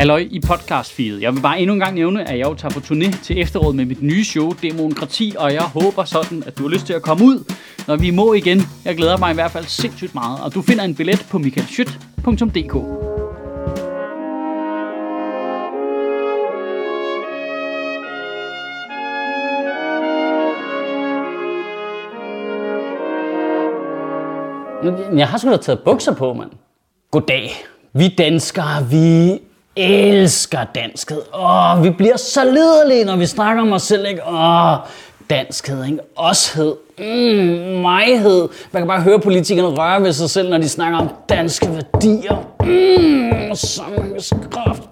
Halløj i podcastfeedet. Jeg vil bare endnu en gang nævne, at jeg jo tager på turné til efteråret med mit nye show, Demokrati, og jeg håber sådan, at du har lyst til at komme ud, når vi må igen. Jeg glæder mig i hvert fald sindssygt meget, og du finder en billet på michaelschyt.dk. Jeg har sgu da taget bukser på, mand. Goddag. Vi danskere, vi elsker danskhed. Åh, vi bliver så liderlige, når vi snakker om os selv, ikke? Åh, danskhed, ikke? Oshed, mm, mighed. Man kan bare høre politikerne røre ved sig selv, når de snakker om danske værdier. Mm, samlingskraft.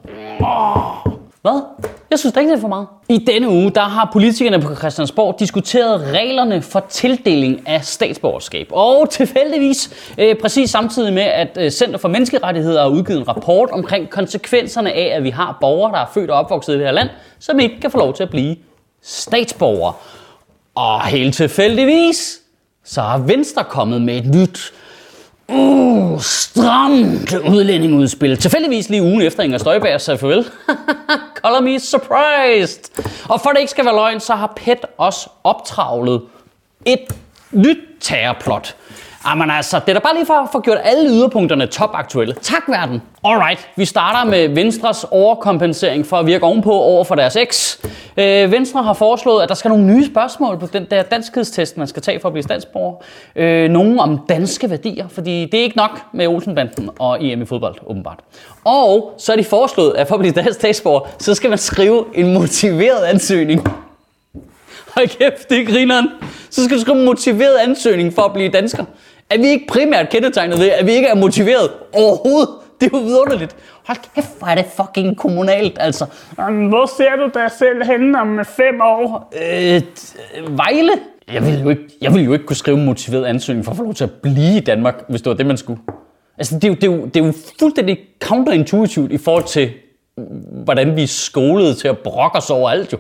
Åh. Hvad? Jeg synes da ikke, det er for meget. I denne uge, der har politikerne på Christiansborg diskuteret reglerne for tildeling af statsborgerskab. Og tilfældigvis, øh, præcis samtidig med, at øh, Center for Menneskerettigheder har udgivet en rapport omkring konsekvenserne af, at vi har borgere, der er født og opvokset i det her land, som ikke kan få lov til at blive statsborgere. Og helt tilfældigvis, så har Venstre kommet med et nyt Uh, stramt udlændingeudspil. Tilfældigvis lige ugen efter Inger Støjberg sagde farvel. Color me surprised. Og for det ikke skal være løgn, så har PET også optravlet et nyt terrorplot. Jamen altså, det er da bare lige for at få gjort alle yderpunkterne topaktuelle. Tak verden. Alright, vi starter med Venstres overkompensering for at virke ovenpå over for deres eks. Øh, Venstre har foreslået, at der skal nogle nye spørgsmål på den der danskhedstest, man skal tage for at blive statsborger. Øh, nogle om danske værdier, fordi det er ikke nok med Olsenbanden og EM i fodbold, åbenbart. Og så er de foreslået, at for at blive dansk statsborger, så skal man skrive en motiveret ansøgning. Hold kæft, det er grineren. Så skal du skrive en motiveret ansøgning for at blive dansker. Er vi ikke primært kendetegnet ved, at vi ikke er motiveret overhovedet? Det er jo vidunderligt. Hold kæft, hvor er det fucking kommunalt, altså. Hvor ser du dig selv henne om fem år? Øh, Vejle? Jeg ville, jo ikke, jeg ville jo ikke kunne skrive en motiveret ansøgning for at få lov til at blive i Danmark, hvis det var det, man skulle. Altså, det er jo, det er jo, det er jo fuldstændig counterintuitivt i forhold til, hvordan vi er skolet til at brokke os over alt jo.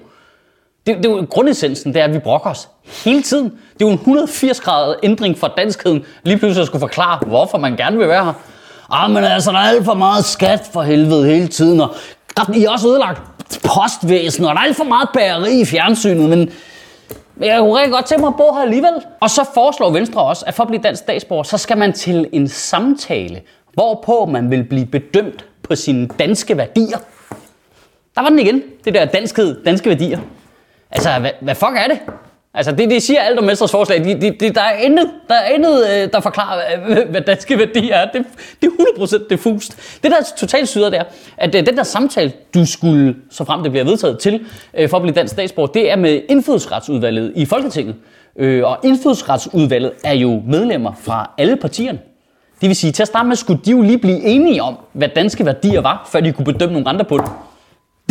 Det, det er jo grundessensen, det er, at vi brokker os hele tiden. Det er jo en 180 grader ændring fra danskheden, lige pludselig at skulle forklare, hvorfor man gerne vil være her. Ah, men altså, der er alt for meget skat for helvede hele tiden, og I har også ødelagt postvæsen, og der er alt for meget bageri i fjernsynet, men jeg kunne rigtig godt tænke mig at bo her alligevel. Og så foreslår Venstre også, at for at blive dansk statsborger, så skal man til en samtale, hvorpå man vil blive bedømt på sine danske værdier. Der var den igen, det der danskhed, danske værdier. Altså, hvad, hvad fuck er det? Altså, det, det siger alt om Venstres forslag. De, de, de, der er intet, der, er intet øh, der forklarer, hvad, hvad danske værdier er. Det, det er 100% diffust. Det, der er totalt syder, det er, at øh, den der samtale, du skulle, så frem det bliver vedtaget til, øh, for at blive dansk statsborger, det er med indfødsretsudvalget i Folketinget. Øh, og indfødsretsudvalget er jo medlemmer fra alle partierne. Det vil sige, til at starte med skulle de jo lige blive enige om, hvad danske værdier var, før de kunne bedømme nogle andre på det.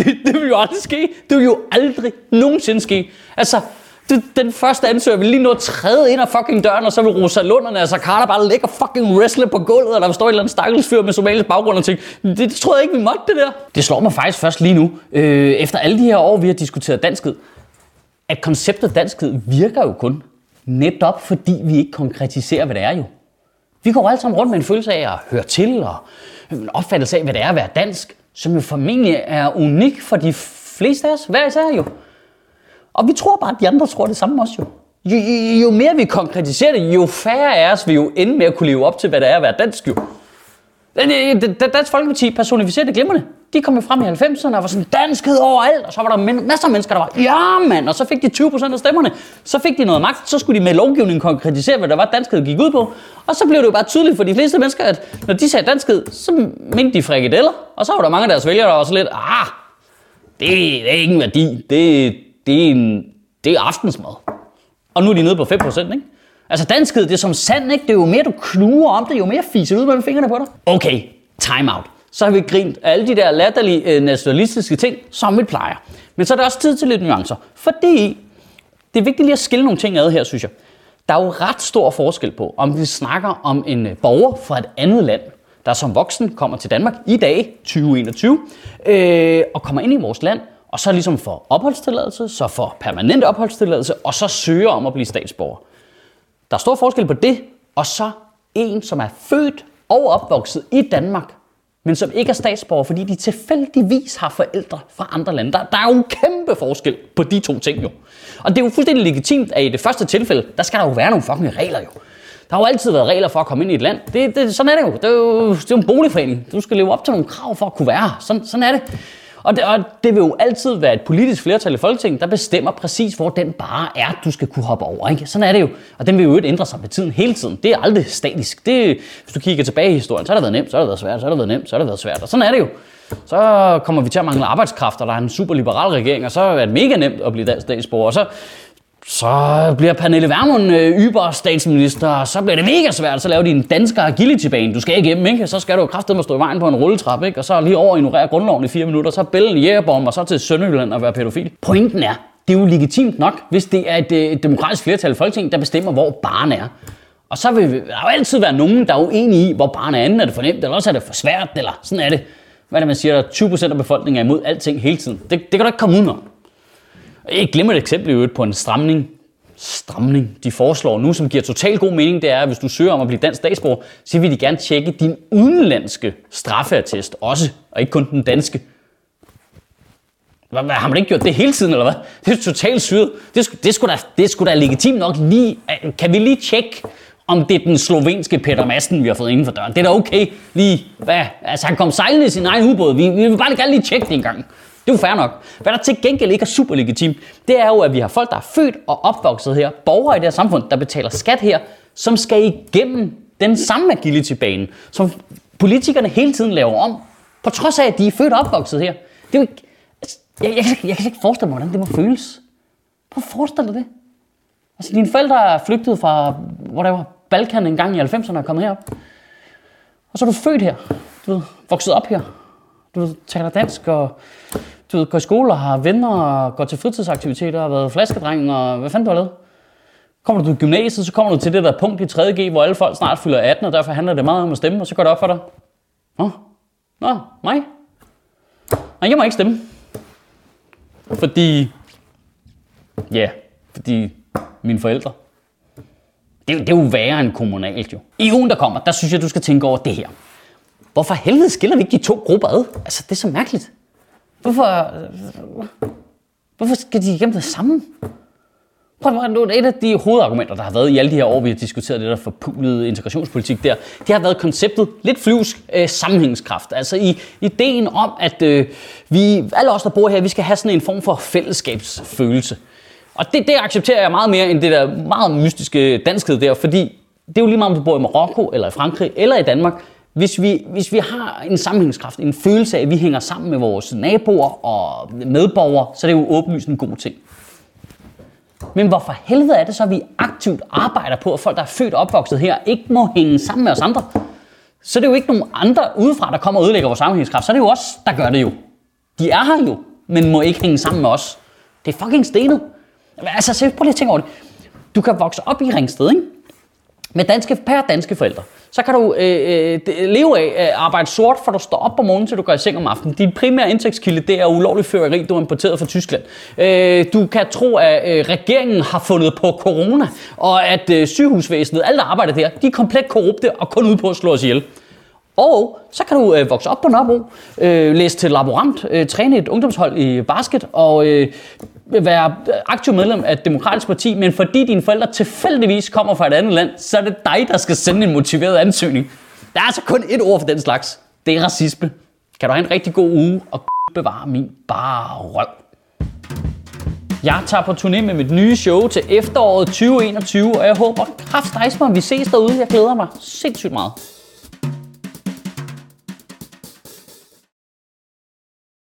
Det, det vil jo aldrig ske. Det vil jo aldrig nogensinde ske. Altså, det, den første ansøger vil lige nå at træde ind af fucking døren, og så vil Rosa Lunderne, altså Carter bare ligge og fucking wrestle på gulvet, og der står et eller andet stakkels fyr med somalisk baggrund og tænke, det, det troede jeg ikke, vi måtte det der. Det slår mig faktisk først lige nu, øh, efter alle de her år, vi har diskuteret danskhed, at konceptet danskhed virker jo kun netop fordi vi ikke konkretiserer, hvad det er jo. Vi går alle sammen rundt med en følelse af at høre til, og en opfattelse af, hvad det er at være dansk som jo formentlig er unik for de fleste af os, hver især jo. Og vi tror bare, at de andre tror det samme også jo. Jo, jo mere vi konkretiserer det, jo færre af os vil jo ende med at kunne leve op til, hvad det er at være dansk jo. Øh, dansk Folkeparti personificerer det glimrende. De kom jo frem i 90'erne og var sådan danskhed overalt, og så var der masser af mennesker, der var, ja mand, og så fik de 20% af stemmerne. Så fik de noget magt, så skulle de med lovgivningen konkretisere, hvad der var danskhed gik ud på. Og så blev det jo bare tydeligt for de fleste mennesker, at når de sagde danskhed, så mente de frikadeller. Og så var der mange af deres vælgere, der var så lidt, ah, det, det er ikke en værdi, det, det, er en, det er aftensmad. Og nu er de nede på 5%, ikke? Altså danskhed, det er som sand, ikke? Det er jo mere du knuger om det, jo mere fiser ud mellem fingrene på dig. Okay, time out. Så har vi grint af alle de der latterlige øh, nationalistiske ting, som vi plejer. Men så er der også tid til lidt nuancer. Fordi det er vigtigt lige at skille nogle ting ad her, synes jeg. Der er jo ret stor forskel på, om vi snakker om en øh, borger fra et andet land, der som voksen kommer til Danmark i dag, 2021, øh, og kommer ind i vores land, og så ligesom får opholdstilladelse, så får permanent opholdstilladelse, og så søger om at blive statsborger. Der er stor forskel på det, og så en, som er født og opvokset i Danmark, men som ikke er statsborger, fordi de tilfældigvis har forældre fra andre lande. Der, der er jo en kæmpe forskel på de to ting jo. Og det er jo fuldstændig legitimt, at i det første tilfælde, der skal der jo være nogle fucking regler jo. Der har jo altid været regler for at komme ind i et land. Det, det, sådan er det jo. Det er jo, det er jo en boligforening. Du skal leve op til nogle krav for at kunne være her. Sådan, sådan er det. Og det, og det vil jo altid være et politisk flertal i Folketinget, der bestemmer præcis, hvor den bare er, du skal kunne hoppe over. Ikke? Sådan er det jo. Og den vil jo ikke ændre sig med tiden hele tiden. Det er aldrig statisk. Det, hvis du kigger tilbage i historien, så har det været nemt, så har det været svært, så har det været nemt, så har det været svært. Og sådan er det jo. Så kommer vi til at mangle arbejdskraft, og der er en superliberal regering, og så er det mega nemt at blive dansk statsborger. Og så så bliver Pernille Vermund øh, yber statsminister, og så bliver det mega svært, så laver de en dansker agility-bane. Du skal hjem ikke? Så skal du kraftedeme stå i vejen på en rulletrap, ikke? Og så lige over ignorere grundloven i fire minutter, så bælge en jægerbom, og så til Sønderjylland og være pædofil. Pointen er, det er jo legitimt nok, hvis det er et, øh, et demokratisk flertal i Folketinget, der bestemmer, hvor barn er. Og så vil der jo altid være nogen, der er uenige i, hvor barn er anden. er det for nemt, eller også er det for svært, eller sådan er det. Hvad er det, man siger, der 20% af befolkningen er imod alting hele tiden. Det, det kan du ikke komme udenom. Et glimrende eksempel i øvrigt på en stramning, stramning, de foreslår nu, som giver total god mening, det er, at hvis du søger om at blive dansk statsborger, så vil de gerne tjekke din udenlandske straffeattest også, og ikke kun den danske. Hvad, hvad, har man ikke gjort det hele tiden, eller hvad? Det er totalt syret. Det, det, skulle da, det skulle da legitimt nok lige... Kan vi lige tjekke, om det er den slovenske Peter Madsen, vi har fået inden for døren? Det er da okay lige... Hvad? Altså, han kom sejlende i sin egen ubåd. Vi, vi vil bare gerne lige tjekke det en gang. Det er jo fair nok. Hvad der til gengæld ikke er super legitimt, det er jo, at vi har folk, der er født og opvokset her, borgere i det her samfund, der betaler skat her, som skal igennem den samme agility-bane, som politikerne hele tiden laver om, på trods af, at de er født og opvokset her. Det er jo ikke, altså, jeg, jeg, jeg, jeg kan ikke forestille mig, hvordan det må føles. Prøv at forestille dig det. Altså, dine forældre er flygtet fra, whatever, Balkan en gang i 90'erne og kommet herop. Og så er du født her, du ved, vokset op her. Du ved, taler dansk og du ved, går i skole og har venner og går til fritidsaktiviteter og har været flaskedreng og hvad fanden du har lavet? Kommer du til gymnasiet, så kommer du til det der punkt i 3.G, hvor alle folk snart fylder 18, og derfor handler det meget om at stemme, og så går det op for dig. Nå, Nå mig? Nej, jeg må ikke stemme. Fordi, ja, fordi mine forældre. Det, det er jo værre end kommunalt jo. I ugen, der kommer, der synes jeg, du skal tænke over det her. Hvorfor helvede skiller vi ikke de to grupper ad? Altså, det er så mærkeligt. Hvorfor, hvorfor skal de igennem det samme? Prøv at nu, et af de hovedargumenter, der har været i alle de her år, vi har diskuteret det der forpulede integrationspolitik der, det har været konceptet lidt flyvsk øh, sammenhængskraft. Altså i ideen om, at øh, vi, alle os, der bor her, vi skal have sådan en form for fællesskabsfølelse. Og det, det accepterer jeg meget mere end det der meget mystiske danskhed der, fordi det er jo lige meget, om du bor i Marokko, eller i Frankrig, eller i Danmark, hvis vi, hvis vi har en sammenhængskraft, en følelse af, at vi hænger sammen med vores naboer og medborgere, så er det jo åbenlyst en god ting. Men hvorfor helvede er det så, at vi aktivt arbejder på, at folk, der er født og opvokset her, ikke må hænge sammen med os andre? Så er det jo ikke nogen andre udefra, der kommer og ødelægger vores sammenhængskraft. Så er det jo os, der gør det jo. De er her jo, men må ikke hænge sammen med os. Det er fucking stenet. Altså, se, prøv lige at tænke over det. Du kan vokse op i Ringsted, ikke? Med danske, per danske forældre så kan du øh, øh, leve af at arbejde sort, for du står op om morgenen, til du går i seng om aftenen. Din primære indtægtskilde, det er ulovlig føreri, du har importeret fra Tyskland. Øh, du kan tro, at øh, regeringen har fundet på corona, og at øh, sygehusvæsenet, alle der arbejder der, de er komplet korrupte og kun ude på at slå os ihjel. Og så kan du øh, vokse op på Nørrebro, øh, læse til laborant, øh, træne et ungdomshold i basket og øh, være aktiv medlem af et demokratisk parti, men fordi dine forældre tilfældigvis kommer fra et andet land, så er det dig, der skal sende en motiveret ansøgning. Der er altså kun et ord for den slags. Det er racisme. Kan du have en rigtig god uge og bevare min bare røv. Jeg tager på turné med mit nye show til efteråret 2021, og jeg håber kraft vi ses derude. Jeg glæder mig sindssygt meget.